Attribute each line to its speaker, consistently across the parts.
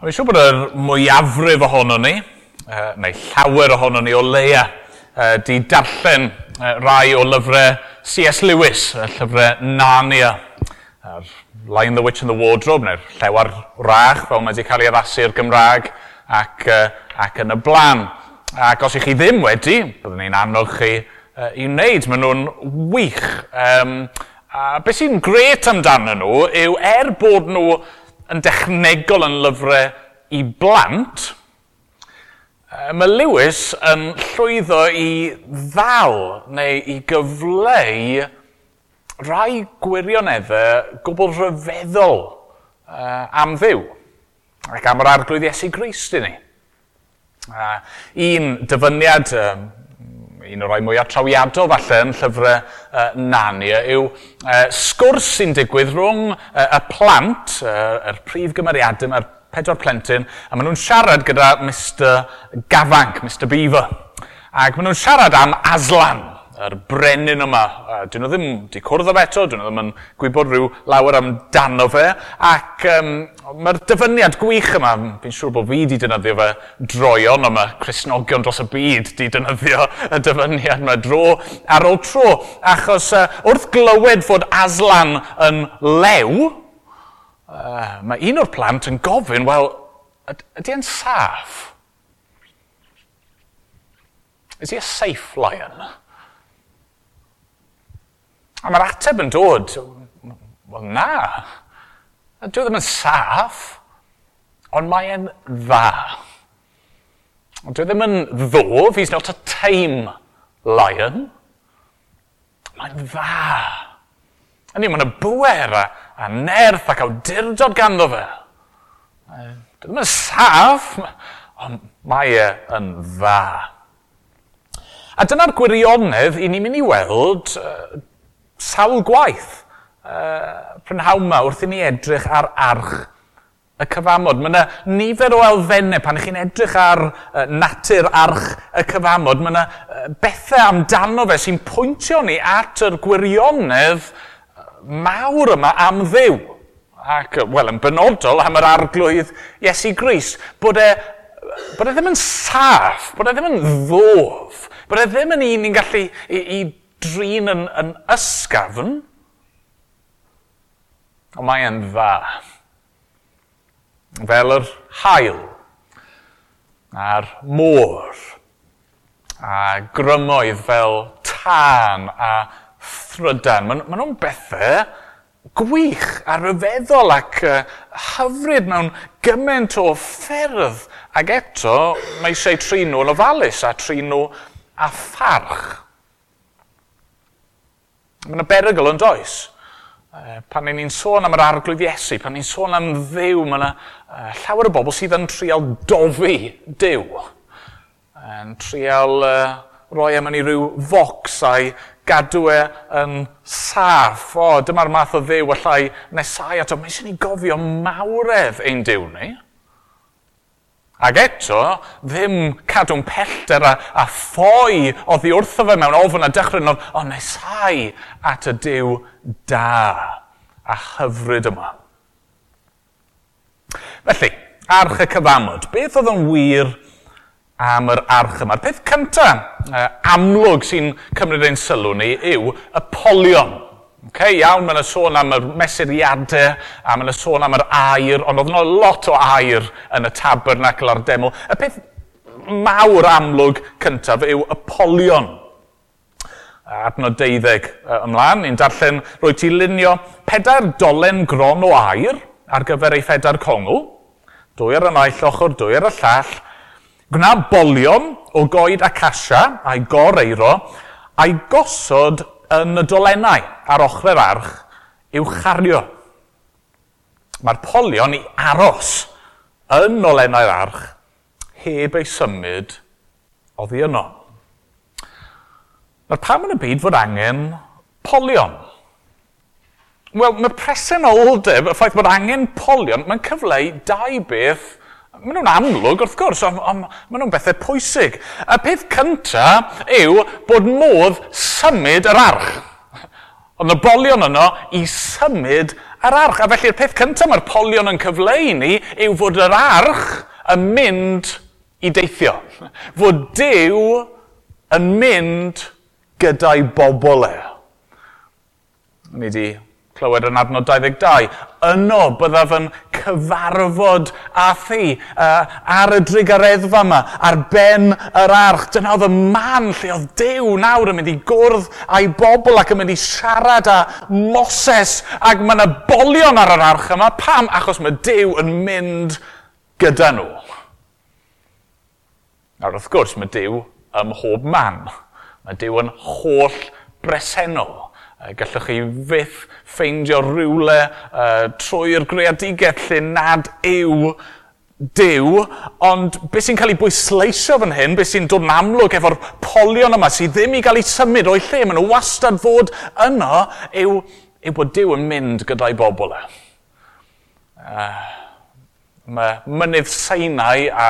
Speaker 1: Rwy'n siŵr bod yr mwyafrif ohono ni, uh, neu llawer ohono ni o leia, uh, di darllen uh, rai o lyfrau C.S. Lewis, y llyfrau Narnia, uh, Lion the Witch and the Wardrobe, neu'r Llewar Rach, fel mae wedi cael ei addasu'r Gymraeg, ac, uh, ac yn y blaen. Ac os ych chi ddim wedi, byddwn ni'n annog chi uh, i wneud. Maen nhw'n wych. Um, a beth sy'n gret amdano nhw yw er bod nhw yn dechnegol yn lyfrau i blant, mae Lewis yn llwyddo i ddal neu i gyfleu rai gwirioneddau gwbl rhyfeddol uh, am ddiw ac am yr arglwydd Iesu Grist i ni. Uh, un dyfyniad um, un o'r rai mwyaf trawiadol falle yn llyfrau uh, Nania yw uh, sgwrs sy'n digwydd rhwng uh, y plant, uh, yr prif gymeriadau mae'r pedwar plentyn, a maen nhw'n siarad gyda Mr Gafanc, Mr Beaver. Ac maen nhw'n siarad am Aslan yr brenin yma. Uh, dyn nhw ddim wedi cwrdd am eto, dyn nhw ddim yn gwybod rhyw lawer amdano fe. Ac um, mae'r dyfyniad gwych yma, fi'n siŵr bod fi wedi dynyddio fe droion, ond mae Cresnogion dros y byd wedi dynyddio y dyfyniad yma dro ar ôl tro. Achos uh, wrth glywed fod Aslan yn lew, uh, mae un o'r plant yn gofyn, wel, ydy e'n saff? Is he a safe lion? A mae'r ateb yn dod, wel na, dwi ddim yn saff, ond mae e'n dda. Dwi ddim yn ddof, he's not a tame lion. Mae'n dda. Hynny, mae'n y bwer a, a nerth ac awdurdod ganddo fe. Dwi ddim yn saff, ond mae e yn dda. A dyna'r gwirionedd i ni'n mynd i weld uh, sawl gwaith uh, prynhawn wrth i ni edrych ar arch y cyfamod. Mae yna nifer o elfennau pan chi'n edrych ar uh, natur arch y cyfamod. Mae yna uh, bethau amdano fe sy'n pwyntio ni at yr gwirionedd mawr yma am ddiw. Ac, wel, yn benodol am yr arglwydd Iesu Gris. Bod e, bod e ddim yn saff, bod e ddim yn ddof, bod e ddim yn un ni'n gallu i, i drin yn, yn ysgafn, ond mae e'n dda. Fel yr hael, a'r môr, a grymoedd fel tân a thrydan. Maen ma nhw'n bethau gwych a ryfeddol ac uh, hyfryd mewn gymaint o ffyrdd. Ac eto, mae eisiau trin nhw'n ofalus a trin nhw a pharch. Mae yna berygl yn does. Pan ni'n ni sôn am yr arglwydd Iesu, pan ni'n sôn am ddew, mae yna llawer o bobl sydd yn trial dofi dew. Yn trial uh, roi am ni ryw focsau gadw e yn saff. O, dyma'r math o ddew allai nesau ato. Mae eisiau ni gofio mawredd ein dew ni. Ac eto, ddim cadw'n pellter a, a ffoi oddi wrtho fe mewn ofyn a dychryn ond, o nesau at y diw da a hyfryd yma. Felly, arch y cyfamod. Beth oedd yn wir am yr arch yma? Peth cyntaf amlwg sy'n cymryd ein sylw ni yw y polion. Okay, iawn, mae'n sôn am y mesuriadau, a mae'n sôn am yr air, ond oedd yna lot o air yn y tabernacl a'r deml. Y peth mawr amlwg cyntaf yw y polion. Adnod deuddeg ymlaen, ni'n darllen rwy ti lunio pedair dolen gron o air ar gyfer ei phedair congl, dwy ar y naill ochr, dwy ar y llall, gwna bolion o goed acasia a'i goreiro, a'i gosod yn y dolennau ar ochrau'r arch i'w chario. Mae'r polion i aros yn olennau'r arch heb ei symud oddi yno. Mae'r pam yn y byd fod angen polion? Wel, mae presen oldeb, y ffaith bod angen polion, mae'n cyfleu dau beth Maen nhw'n amlwg, wrth gwrs, ond, on, maen nhw'n bethau pwysig. Y peth cyntaf yw bod modd symud yr arch. Ond y bolion yno i symud yr arch. A felly'r peth cyntaf mae'r polion yn cyfleu ni yw fod yr arch yn mynd i deithio. Fod Dyw yn mynd gyda'i bobl e. Ni wedi clywed yn adnod 22. Yno byddaf yn cyfarfod a thi uh, ar y drigareddfa yma, ar ben yr arch. Dyna oedd y man lle oedd Dew nawr yn mynd i gwrdd a'i bobl ac yn mynd i siarad â Moses ac mae yna bolion ar yr arch yma. Pam? Achos mae Dew yn mynd gyda nhw. Nawr wrth gwrs mae Dew ym mhob man. Mae Dew yn holl bresennol Gallwch chi fyth ffeindio rhywle uh, trwy'r greadigaeth lle nad yw Dyw, ond beth sy'n cael ei bwysleisio fan hyn, beth sy'n dod yn amlwg efo'r polion yma sydd ddim i gael ei symud o'i lle, maen nhw wastad fod yno, yw, yw bod Dyw yn mynd gyda'i bobl e. Uh, Mae mynydd Seinau a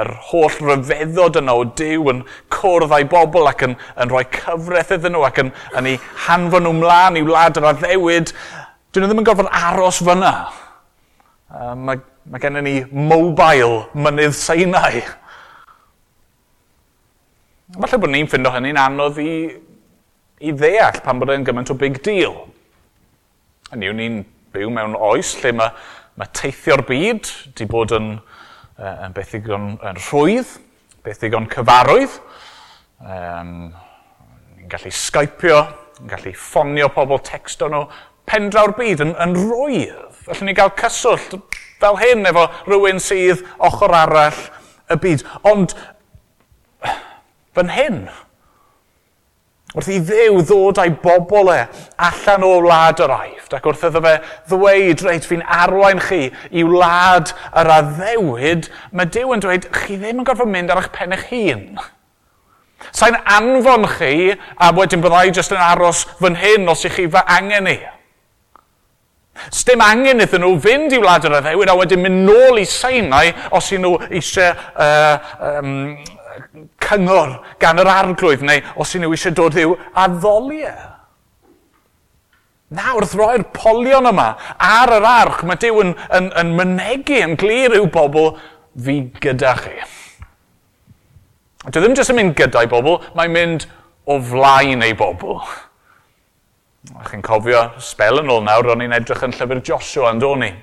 Speaker 1: yr holl ryfeddod yna o Dyw yn cwrdd â'i bobl ac yn, yn rhoi cyfraith iddyn nhw ac yn, yn ei hanfon nhw mlaen i wlad yr addewid. Dyn nhw ddim yn gorfod aros fyna. Uh, mae, mae gennym ni mobile mynydd Seinau. Falle bod ni'n ffindo hynny'n anodd i, i ddeall pan bod e'n gymaint o big deal. Hynny yw ni'n byw mewn oes lle mae mae teithio'r byd wedi bod yn, yn beth ddigon yn rhwydd, beth ddigon cyfarwydd. Um, ni'n gallu skypio, ni'n gallu ffonio pobl texto nhw, pendraw'r byd yn, yn rhwydd. Felly ni gael cyswllt fel hyn efo rhywun sydd ochr arall y byd. Ond fan hyn, Wrth i ddew ddod a'i bobl e allan o wlad yr aifft, ac wrth iddo fe ddweud, reit, fi'n arwain chi i wlad yr addewid, mae Dyw yn dweud, chi ddim yn gorfod mynd ar eich pen eich hun. Sa'n anfon chi, a wedyn byddai jyst yn aros fan hyn os ych chi fy angen i. Sdim angen iddyn nhw fynd i wlad yr addewid a wedyn mynd nôl i Seinau os i nhw eisiau uh, um, cyngor gan yr arglwydd, neu os yw eisiau dod i'w addoliau. Na, wrth roi'r polion yma ar yr arch, mae Dyw yn, yn, yn mynegu yn glir i'w bobl fi gyda chi. Dwi ddim jyst yn mynd gyda'i bobl, mae'n mynd o flaen ei bobl. A chi'n cofio, spel yn ôl nawr, o'n i'n edrych yn llyfr Joshua, yn dod ni.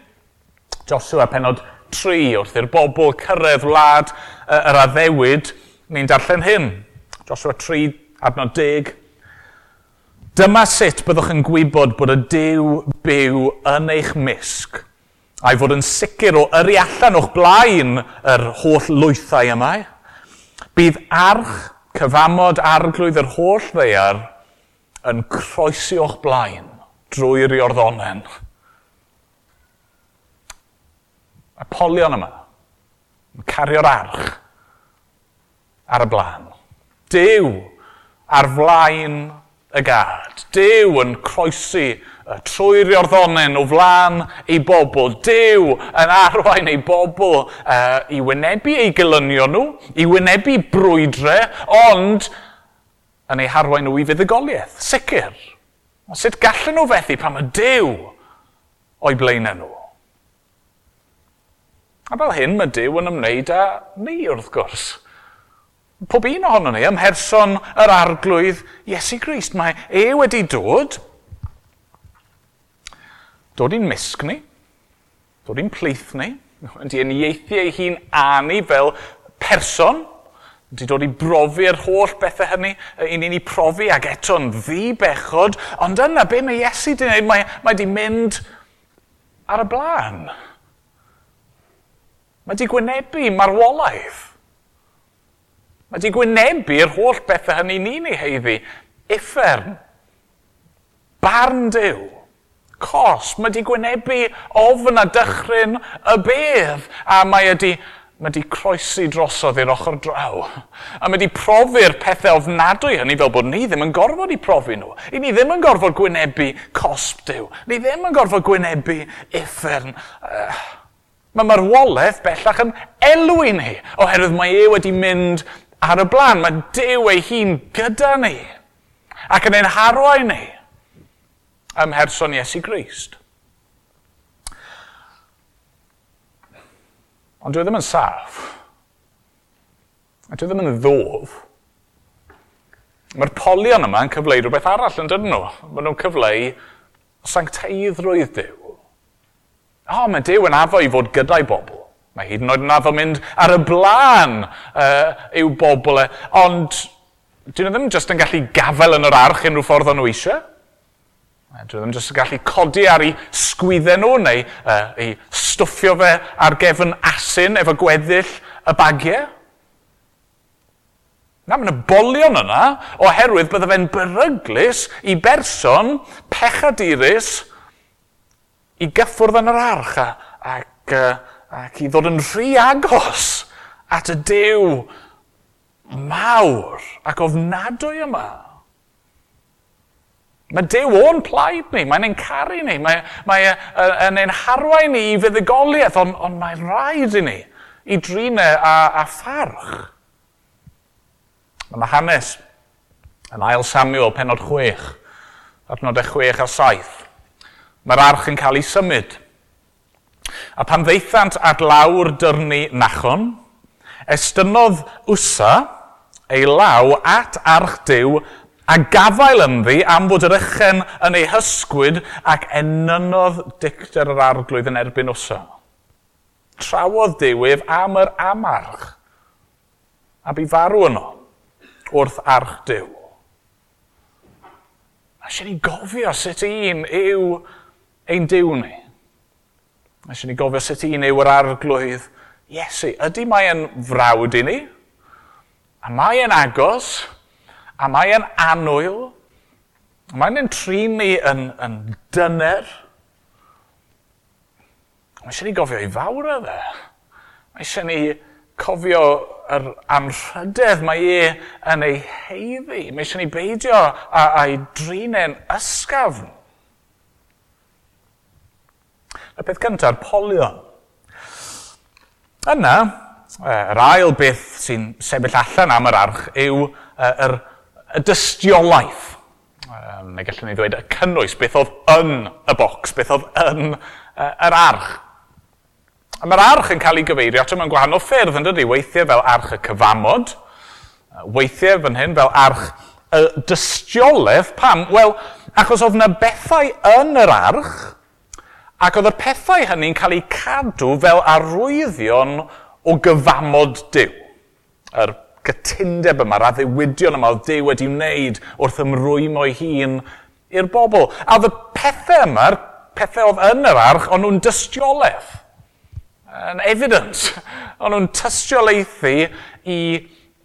Speaker 1: Joshua penod 3 wrth i'r bobl cyrraedd wlad yr addewid, ni'n darllen hyn. Joshua 3, adnod 10. Dyma sut byddwch yn gwybod bod y Dyw byw yn eich misg, a'i fod yn sicr o yri allan o'ch blaen yr holl lwythau yma. Bydd arch, cyfamod arglwydd yr holl ddeiar yn croesi o'ch blaen drwy'r iorddonen. Y polion yma, yn cario'r arch, ar y blaen. Dew ar flaen y gad. Dew yn croesi trwy'r iorddonen o flaen ei bobl. Dew yn arwain ei bobl uh, i wynebu ei gylunio nhw, i wynebu brwydre, ond yn ei harwain nhw i fuddugoliaeth. Sicr. Sut gallen nhw fethu pan mae Dew o'i blaenau nhw? A fel hyn mae Dyw yn ymwneud â ni wrth gwrs pob un ohono ni ymherson yr arglwydd Iesu Grist. Mae e wedi dod, dod i'n misg ni, dod i'n plith ni, wedi enieithu ei hun anu fel person, wedi dod i brofi'r holl bethau hynny, i ni'n ei profi ag eto'n ddi bechod, ond yna be mae Iesu wedi gwneud, mae, mae wedi mynd ar y blaen. Mae wedi gwynebu marwolaeth. Mae wedi gwynebu'r holl bethau hynny ni'n ei heiddi. Uffern, barn dew, cos, mae wedi gwynebu ofn a dychryn y bedd, a mae wedi, mae wedi croesi drosodd i'r ochr draw. A mae wedi profi'r pethau ofnadwy hynny fel bod ni ddim yn gorfod i profi nhw. I ni ddim yn gorfod gwynebu cosb dew. Ni ddim yn gorfod gwynebu uffern. Uh, mae marwolaeth bellach yn elwi ni, oherwydd mae e wedi mynd ar y blaen. Mae Dew ei hun gyda ni ac yn ein harwain ni ym mherson Iesu Grist. Ond dwi e ddim yn saff. A dwi e ddim yn ddof. Mae'r polion yma yn cyfleu rhywbeth arall yn dydyn nhw. Maen nhw'n cyfleu sancteiddrwydd Dyw. O, oh, mae Dyw yn afo i fod gyda'i bobl. Mae hyd yn oed yn addo mynd ar y blaen uh, i'w bobl e. Ond dyn nhw ddim jyst yn gallu gafel yn yr arch unrhyw ffordd o'n nhw eisiau. Dyn nhw ddim jyst yn gallu codi ar ei sgwydden nhw neu uh, ei stwffio fe ar gefn asyn efo gweddill y bagiau. Na, mae'n y bolion yna oherwydd bydde fe'n beryglis i berson pechadurus i gyffwrdd yn yr arch ac uh, ac i ddod yn rhy agos at y dew mawr ac ofnadwy yma. Mae dew o'n plaid ni, mae'n ein caru ni, mae, mae, yn ein harwain ni i fuddigoliaeth, ond on, mae'n rhaid i ni i drinau a, a pharch. Mae hanes yn ail Samuel penod 6, adnodau 6 a 7. Mae'r arch yn cael ei symud. A pan ddeithant at lawr dyrnu nachon, estynodd wsa ei law at arch diw a gafael ynddi am fod yr ychen yn ei hysgwyd ac enynodd dicter yr arglwydd yn erbyn wsa. Trawodd diwyf am yr amarch a bu farw yno wrth arch diw. A eisiau ni gofio sut un yw ein diw ni. Mae eisiau ni gofio sut un yw yr arglwydd Iesu. Ydy mae yn frawd i ni? A mae yn agos? A mae yn anwyl? Mae'n ein trin ni yn, yn dyner? Mae eisiau ni gofio i fawr o dde. Mae eisiau ni cofio yr anrhydedd mae e yn ei heiddi. Mae eisiau ni beidio a'i drin drinau'n ysgafn. Y peth cyntaf, polion. Yna, yr ail beth sy'n sefyll allan am yr arch yw yr, y dystiolaeth. Neu gallwn ni ddweud y cynnwys, beth oedd yn y bocs, beth oedd yn yr arch. A mae'r arch yn cael ei gyfeirio ato mewn gwahanol ffyrdd yn dydi, weithiau fel arch y cyfamod, weithiau fan hyn fel arch y dystiolaeth. Pam? Wel, achos oedd yna bethau yn yr arch Ac oedd y pethau hynny'n cael eu cadw fel arwyddion o gyfamod Dyw. Yr gytundeb yma, a ddiwydion yma oedd Dyw wedi wneud wrth ymrwymo ei hun i'r bobl. A oedd y pethau yma, pethau oedd yn yr arch, ond nhw'n dystiolaeth. Yn evidence. Ond nhw'n tystiolaethu i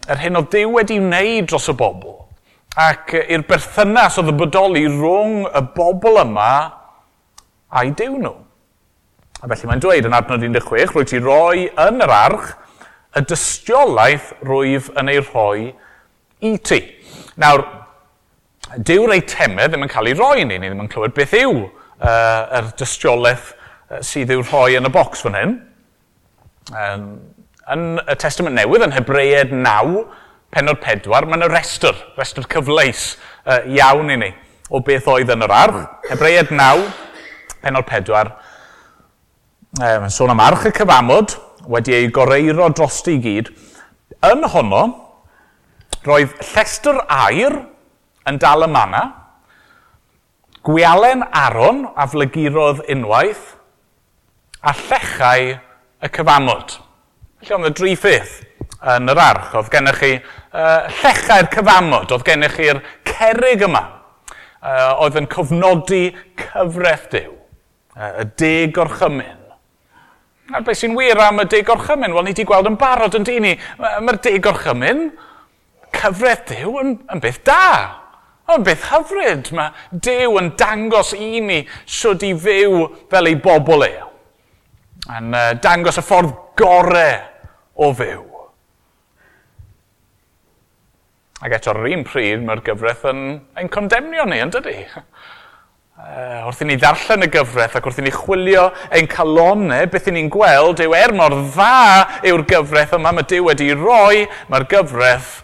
Speaker 1: yr hyn oedd Dyw wedi wneud dros y bobl. Ac i'r berthynas oedd y bodoli rhwng y bobl yma a'i dew nhw. A felly mae'n dweud yn adnod 16, rwy ti roi yn yr arch y dystiolaeth rwyf yn ei rhoi i ti. Nawr, dyw'r eitemau ddim yn cael ei roi ni, ni ddim yn clywed beth yw uh, yr dystiolaeth sydd i'w rhoi yn y bocs fan hyn. Um, yn y Testament Newydd, yn Hebreed 9, penod 4, mae'n y restr, restr cyfleus uh, iawn i ni o beth oedd yn yr ardd. Hebreed 9, penol pedwar, um, sôn am arch y cyfamod wedi ei goreiro dros i gyd, yn honno, roedd llestr air yn dal y manna, gwialen aron a flygurodd unwaith, a llechau y cyfamod. Felly oedd y dri ffydd yn yr arch. Oedd gennych chi uh, llechau'r cyfamod, oedd gennych chi'r cerig yma. Uh, oedd yn cofnodi cyfraith Dyw y deg o'r chymyn. A beth sy'n wir am y de gorchymyn? Wel, ni wedi gweld yn barod yn dyn ni. Mae'r de gorchymyn, cyfraith Dyw yn, yn beth da. Ond beth hyfryd, mae Dyw yn dangos i ni sydd i fyw fel ei bobl e. Yn uh, dangos y ffordd gorau o fyw. Ac eto'r un pryd mae'r gyfraith yn, ein condemnio ni, yn dydy? Uh, wrth i ni ddarllen y gyfraith ac wrth i ni chwilio ein calonau, beth i ni'n gweld yw er mor dda yw'r gyfraith yma mae Dyw wedi roi, mae'r gyfraith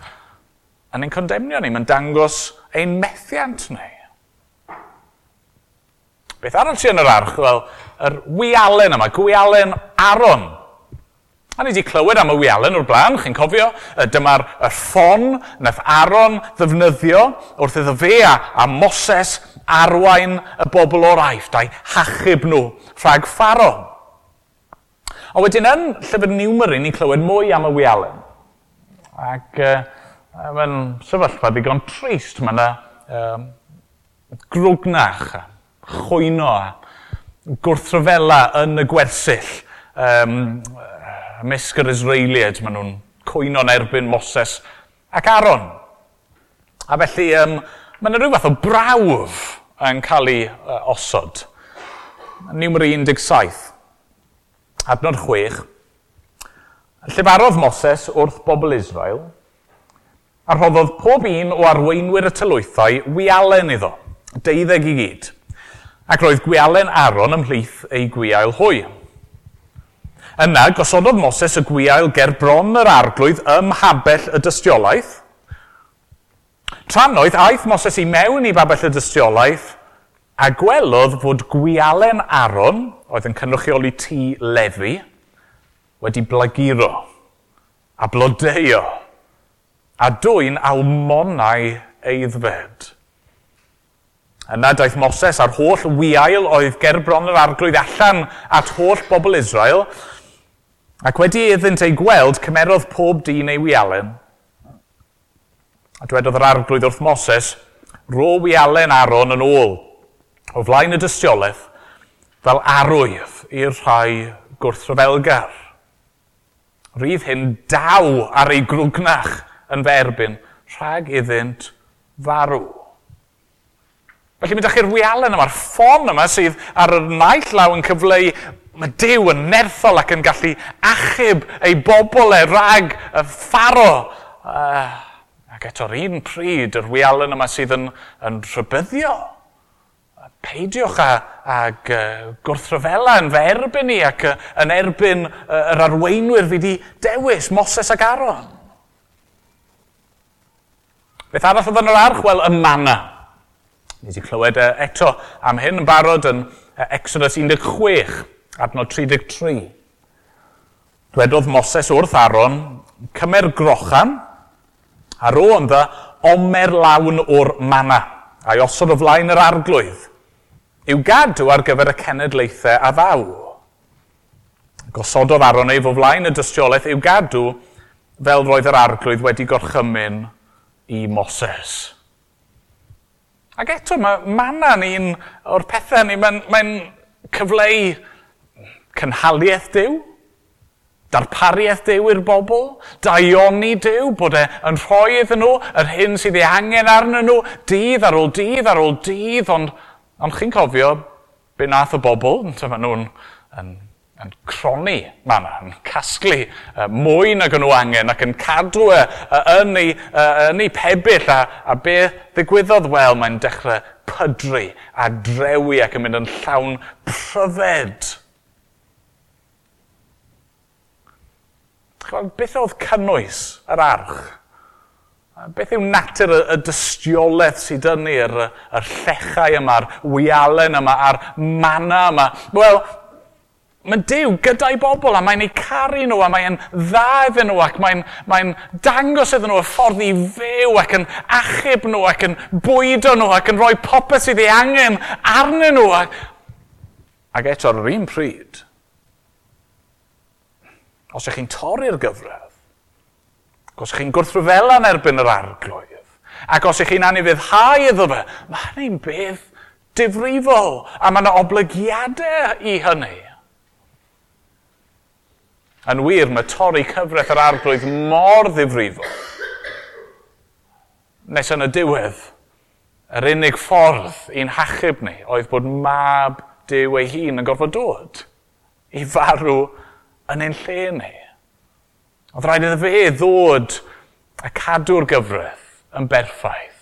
Speaker 1: yn ein condemnio ni, mae'n dangos ein methiant ni. Beth arall sy'n yr arch? Wel, yr wialen yma, gwialen Aron. A ni wedi clywed am y wialen o'r blaen, chi'n cofio, dyma'r ffon nath Aron ddefnyddio wrth iddo fe a, a Moses arwain y bobl o'r aifft a'i hachub nhw rhag ffaro. A wedyn yn llyfr niwmer ni'n clywed mwy am y wialen. Ac uh, mae'n sefyllfa ddigon trist. Mae yna um, grwgnach, chwyno, gwrthryfela yn y gwersyll. Um, mesgyr Israeliad, maen nhw'n cwyno'n erbyn Moses ac Aaron. A felly, um, Mae yna rhyw fath o brawf yn cael ei uh, osod. Niwmer 17, adnod 6. Llefarodd Moses wrth bobl Israel, a rhoddodd pob un o arweinwyr y tylwythau wialen iddo, deuddeg i gyd, ac roedd gwialen Aron ymhlith ei gwiael hwy. Yna gosododd Moses y gwiael ger bron yr arglwydd ym mhabell y dystiolaeth, Tran oedd aeth Moses i mewn i babell y dystiolaeth a gwelodd fod gwialen Aron, oedd yn cynrychioli tŷ Lefi, wedi blaguro a blodeio a dwy'n almonau eiddfed. Yna daeth Moses a'r holl wiail oedd gerbron yr arglwydd allan at holl bobl Israel, ac wedi iddynt ei gweld cymerodd pob dyn ei wialen, A dwedodd yr arglwydd wrth Moses, ro wialen Aron yn ôl, o flaen y dystiolaeth, fel arwydd i'r rhai gwrthryfelgar. Rydd hyn daw ar ei grwgnach yn ferbyn, rhag iddynt farw. Felly mi ddech chi'r wialen yma'r ffon yma sydd ar y naill law yn cyfleu mae Dyw yn nerthol ac yn gallu achub ei bobl e rag y ffaro. Uh, Ac eto'r un pryd, yr wialen yma sydd yn, yn rhybyddio. Peidiwch a, ag uh, gwrthryfela yn fy erbyn ni ac uh, yn erbyn uh, yr arweinwyr fi wedi dewis, Moses ac Aron. Beth arall oedd yn yr arch? Wel, y manna. Ni wedi clywed uh, eto am hyn yn barod yn uh, Exodus 16, adnod 33. Dwedodd Moses wrth Aron, cymer grochan, Ar o ynddo, omer lawn o'r mana, a'i osod o flaen yr arglwydd, i'w gadw ar gyfer y cenedlaethau a ddaw. Gosododd Aron ei fo flaen y dystiolaeth i'w gadw fel roedd yr arglwydd wedi gorchymyn i Moses. Ac eto, mae manna un o'r pethau ni, mae'n mae cyfleu cynhaliaeth Dyw, darpariaeth Dyw i'r bobl, daioni Dyw bod e yn rhoi iddyn nhw yr hyn sydd ei angen arnyn nhw dydd ar ôl dydd ar ôl dydd, ond, ond chi'n cofio be nath y bobl, dyma nhw'n yn, yn croni manna, yn casglu uh, mwy nag yn nhw angen ac yn cadw e uh, yn, ei, uh, yn ei pebyll a, a be ddigwyddodd, wel, mae'n dechrau pydru a drewi ac yn mynd yn llawn pryfed. beth oedd cynnwys yr arch? Beth yw natur y, y dystiolaeth sydd yn ni'r y llechau yma, a'r wialen yma, a'r mana yma? Wel, mae Dyw gyda'i bobl a mae'n ei caru nhw a mae'n dda iddyn nhw ac mae'n mae dangos iddyn nhw y ffordd i fyw ac yn achub nhw ac yn bwydo nhw ac yn rhoi popeth sydd ei angen arnyn nhw. Ac, ac eto ar yr un pryd, os ych chi'n torri'r gyfradd, os ych chi'n gwrthryfela yn erbyn yr arglwydd, ac os ych chi'n anifeddhau iddo fe, mae hynny'n beth difrifol, a mae yna oblygiadau i hynny. Yn wir, mae torri cyfraith yr arglwydd mor ddifrifol. Nes yn y diwedd, yr unig ffordd i'n hachub ni oedd bod mab Dyw ei hun yn gorfod dod i farw yn ein lle ni. Oedd rhaid iddo fe ddod a cadw'r gyfraith yn berffaith.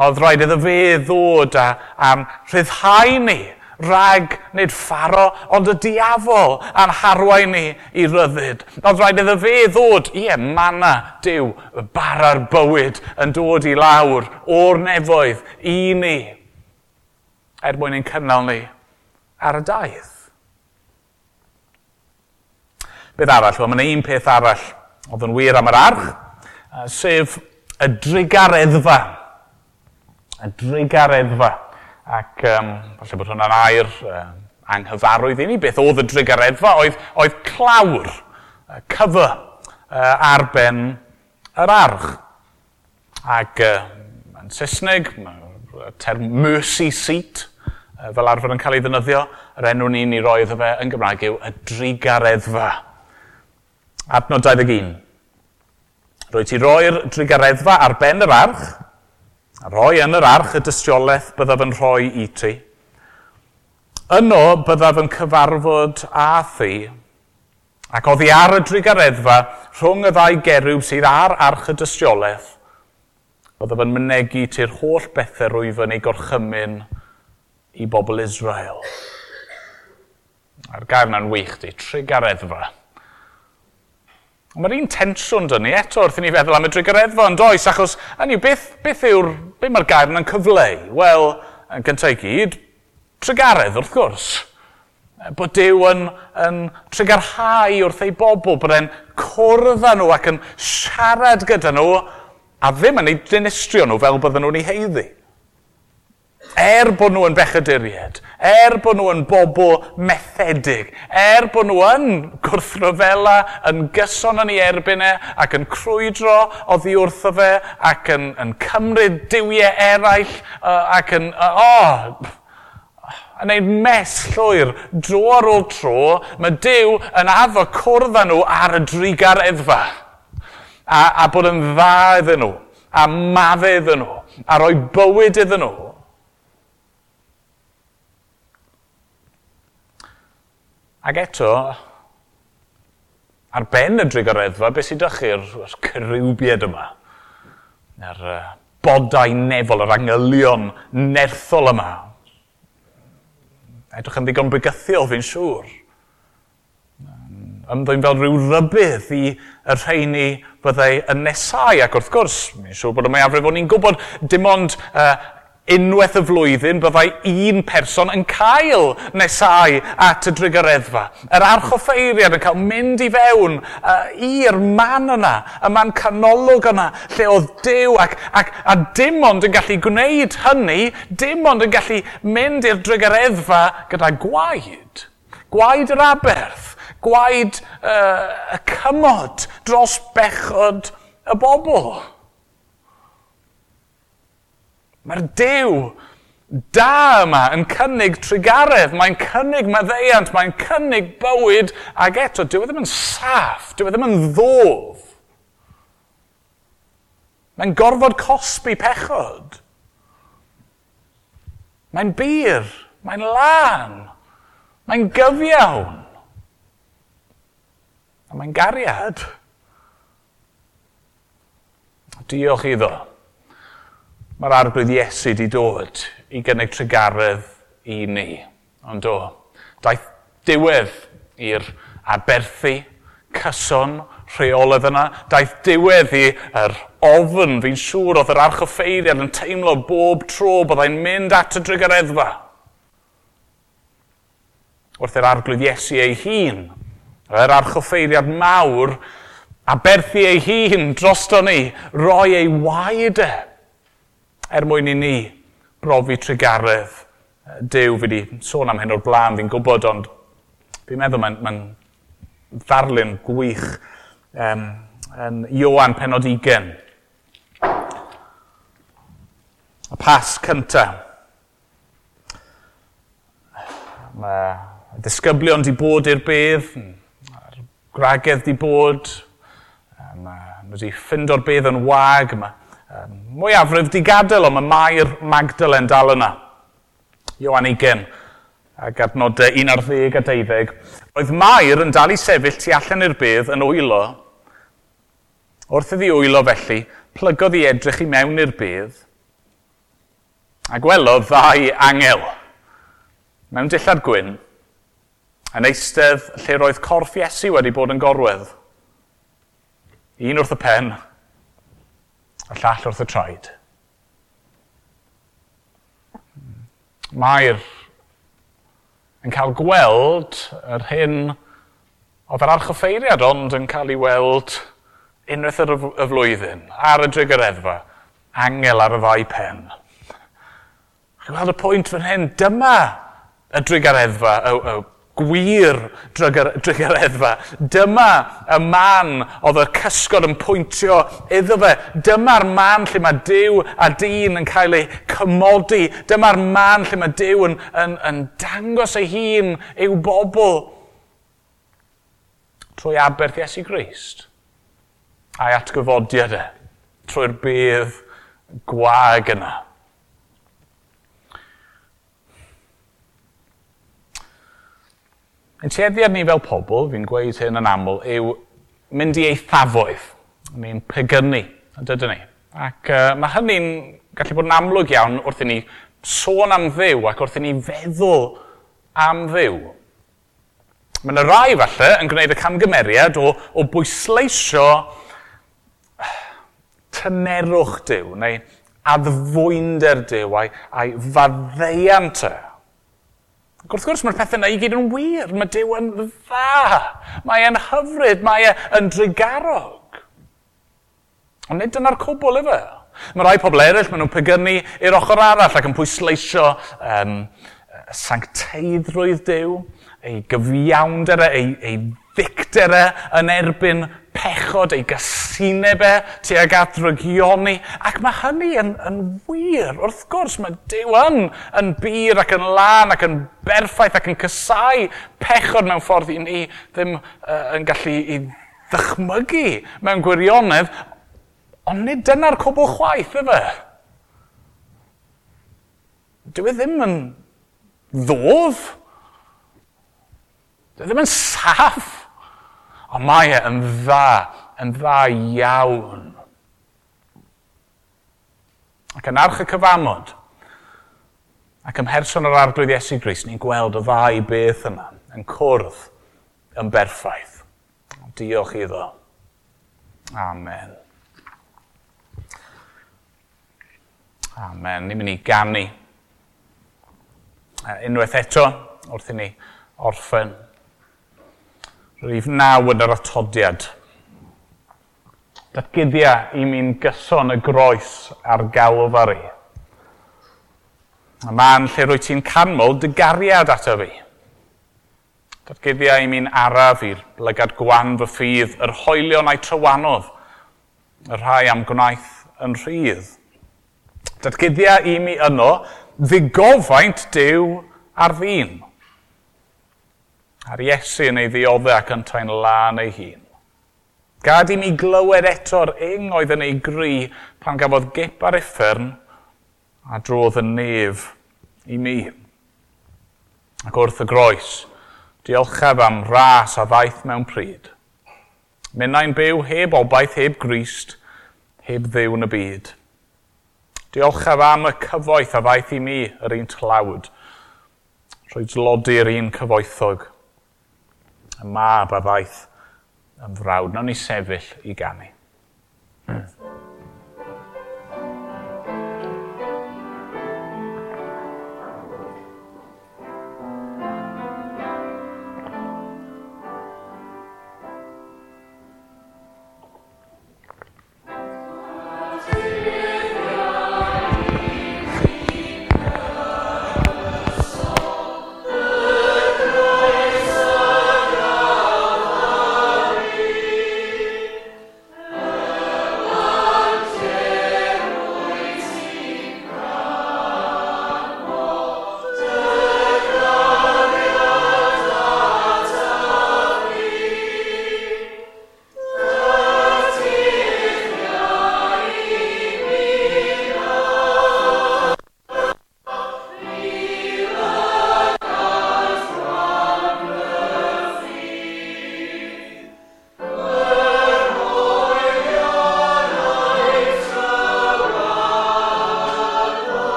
Speaker 1: Oedd rhaid iddo fe ddod a, am rhyddhau ni rag nid ffaro, ond y diafol a'n harwain ni i ryddid. Oedd rhaid iddo fe ddod, ie, mana, diw, y bara'r bywyd yn dod i lawr o'r nefoedd i ni, er mwyn ein cynnal ni ar y daith beth arall? Wel, mae'n un peth arall oedd yn wir am yr arch, sef y drigareddfa. Y drigareddfa. Ac um, falle bod hwnna'n air uh, anghyfarwydd i ni, beth oedd y drigareddfa, oedd, oedd clawr, uh, cyfy uh, ar ben yr arch. Ac uh, yn Saesneg, term mercy seat, uh, fel arfer yn cael ei ddynyddio, yr enw ni'n ei roi iddo fe yn Gymraeg yw y drigareddfa. Adnod 21. Rwy ti roi'r drigareddfa ar ben yr arch, a roi yn yr arch y dystiolaeth byddaf yn rhoi i ti. Yno byddaf yn cyfarfod a thi, ac oddi ar y drigareddfa rhwng y ddau gerwb sydd ar arch y dystiolaeth, byddaf yn mynegu ti'r holl bethau rwyf yn ei gorchymyn i bobl Israel. A'r gair na'n wych di, trigareddfa. Ond mae'r un tensiwn dyn ni eto wrth i ni feddwl am y drigoreddfa yn does, achos hynny yw, beth, beth yw'r, beth mae'r gair yna'n cyfleu? Wel, yn gyntaf i gyd, trigaredd wrth gwrs. Bod Dyw yn, yn trigarhau wrth ei bobl, bod e'n cwrdd â nhw ac yn siarad gyda nhw a ddim yn ei dinistrio nhw fel bydden nhw'n ei heiddi er bod nhw yn bechaduried, er bod nhw yn bobl methedig, er bod nhw yn gwrthryfela, yn gyson yn ei erbyn e, ac yn crwydro oddi wrtho fe, ac yn, yn cymryd diwiau eraill, uh, ac yn, uh, oh, yn ei mes llwyr dro ar ôl tro, mae Dyw yn addo cwrdd â nhw ar y drigar eddfa. A, a bod yn dda iddyn nhw, a madde iddyn nhw, a rhoi bywyd iddyn nhw, Ac eto, ar ben y drigoreddfa, beth sydd ydych chi'r cyriwbiad yma? Yr uh, bodau nefol, yr angylion nerthol yma. Edrych yn ddigon bygythiol, fi'n siŵr. Ymddwyn fel rhyw rybydd i y rheini byddai yn nesau. Ac wrth gwrs, mi'n siŵr bod y mwyafrif o'n i'n gwybod dim ond uh, unwaith y flwyddyn byddai un person yn cael nesau at y drigareddfa. Yr archoffeiriad yn cael mynd i fewn uh, i'r man yna, y man canolog yna, lle oedd Dyw ac, ac a dim ond yn gallu gwneud hynny, dim ond yn gallu mynd i'r drigareddfa gyda gwaed. Gwaed yr aberth, gwaed uh, y cymod dros bechod y bobl. Mae'r dew da yma yn cynnig trigaredd, mae'n cynnig maddeiant, mae'n cynnig bywyd, ac eto, dyw e ddim yn saff, dyw e ddim yn ddof. Mae'n gorfod cosbi pechod. Mae'n bir, mae'n lan, mae'n gyfiawn. A mae'n gariad. Diolch iddo mae'r arglwydd Iesu wedi dod i gynnig tregaredd i ni. Ond o, daeth diwedd i'r aberthu, cyson, rheoledd yna. Daeth diwedd i'r yr ofn fi'n siŵr oedd yr archoffeiriad yn teimlo bob tro byddai'n mynd at y drygareddfa. Wrth yr arglwydd Iesu ei hun, yr archoffeiriad mawr, a berthu ei hun drosto ni, roi ei waed e er mwyn i ni brofi trigaredd Dyw fi wedi sôn am hyn o'r blaen, fi'n gwybod, ond fi'n meddwl mae'n mae ddarlun gwych um, yn Iowan penod 20. Y pas cyntaf. Mae disgyblion di bod i'r bedd, mae'r gwragedd di bod, mae nhw wedi ffindo'r bedd yn wag, mae um, mwyafrif di gadael, ond mae Mair Magdalen dal yna. Iwan 20 ac adnodau 11 a 12. Oedd Mair yn dal i sefyll tu allan i'r bydd yn wylo. Wrth iddi wylo felly, plygodd i edrych i mewn i'r bydd. a gwelodd ddau angel mewn dillad gwyn yn eistedd lle roedd corff Iesu wedi bod yn gorwedd. Un wrth y pen a llall wrth y traed. Mae'r yn cael gweld yr hyn oedd yr archoffeiriad, ond yn cael ei weld unwaith yr y flwyddyn, ar y edfa, angel ar y ddau pen. Chi'n gweld y pwynt fan hyn, dyma y edfa, y, y gwir drygereddfa. Dyma y man oedd y cysgod yn pwyntio iddo fe. Dyma'r man lle mae Dyw a dyn yn cael ei cymodi. Dyma'r man lle mae Dyw yn, yn, yn dangos ei hun i'w bobl trwy aberth Iesu Grist a'i atgyfodiad e trwy'r bydd gwag yna. Ein tueddiad ni fel pobl, fi'n gweud hyn yn aml, yw mynd i eithafoedd. Ni'n pygynnu, dydyn ni. Ac uh, mae hynny'n gallu bod yn amlwg iawn wrth i ni sôn am ddiw ac wrth i ni feddwl am ddiw. Mae yna rai falle yn gwneud y camgymeriad o, o bwysleisio tynerwch diw neu addfwynder diw a'i, ai faddeiant y. E. Ac wrth gwrs, mae'r pethau yna i gyd yn wir. Mae Dyw yn dda. Mae e'n hyfryd. Mae e'n drigarog. Ond nid dyna'r cwbl efo. Mae rai pobl eraill, maen nhw'n pygyrnu i'r ochr arall ac yn pwysleisio um, sancteiddrwydd Dyw, ei gyfiawnder, e, ei, ei ddictere yn erbyn pechod, ei gysineb e, tuag at rygioni. Ac mae hynny yn, yn wir. Wrth gwrs, mae Dyw yn, yn bir ac yn lan ac yn berffaith ac yn cysau pechod mewn ffordd i ni ddim uh, yn gallu i ddychmygu mewn gwirionedd, ond nid dyna'r cwbl chwaith, efe. Dyw e ddim yn ddof. Dyw e ddim yn saff. Ond mae e yn dda, yn dda iawn. Ac yn arch y cyfamod, ac ymherson o'r arglwydd Iesu Gris, ni'n gweld y ddau beth yma yn cwrdd yn berffaith. Diolch iddo. Amen. Amen. Ni'n mynd i gannu. Unwaith eto, wrth i ni orffen Rhif naw yn yr atodiad. Datgyddia i mi'n gyson y groes ar galfari. Y man lle rwy ti'n canmol dy gariad ato fi. Datgyddia i mi'n araf i'r lygad gwan fy ffydd, yr hoelion a'i trywanodd, y rhai am gwnaeth yn rhydd. Datgyddia i mi yno, ddigofaint diw ar ddyn. A'r Iesu yn ei ddioddau ac yn traen lan ei hun. Gad i mi glywed eto'r ing oedd yn ei gri pan gafodd gip ar effern a drodd y nef i mi. Ac wrth y groes, diolchaf am ras a ddaeth mewn pryd. Mynnau'n byw heb obaith, heb grist, heb ddew yn y byd. Diolchaf am y cyfoeth a ddaeth i mi yr un tlawd. Rwy dlodi'r un cyfoethog y mab a ddaeth yn frawd. Nawn ni sefyll i ganu. Mm.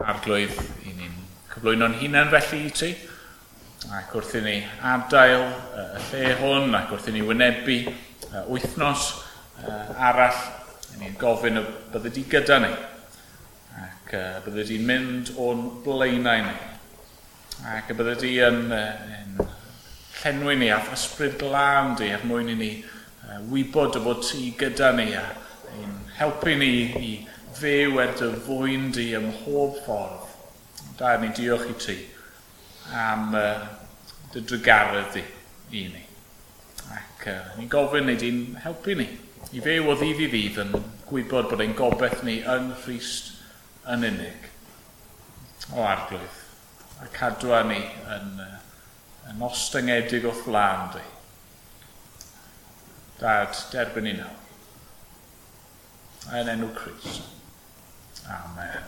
Speaker 1: arglwydd i ni'n cyflwyno'n hunain felly i ti. Ac wrth i ni adael y lle hwn ac wrth i ni wynebu wythnos arall, i ni'n gofyn y bydde di gyda ni ac bydde di'n mynd o'n blaenau ni. Ac y bydde di yn, yn llenwi ni at ysbryd glân di er mwyn i ni wybod y bod ti gyda ni a i'n helpu ni i fe wedi dy fwy'n di ym mhob ffordd. Da ni diolch i ti am uh, dy drygaredd di i ni. Ac uh, ni'n gofyn neu di'n helpu ni. I fyw o ddydd i ddydd yn gwybod bod ein gobeith ni yn Christ yn unig. O arglwydd, a cadwa ni yn, uh, yn ostyngedig o fflan di. Dad, derbyn ni nawr. Yn enw Christ. Amen.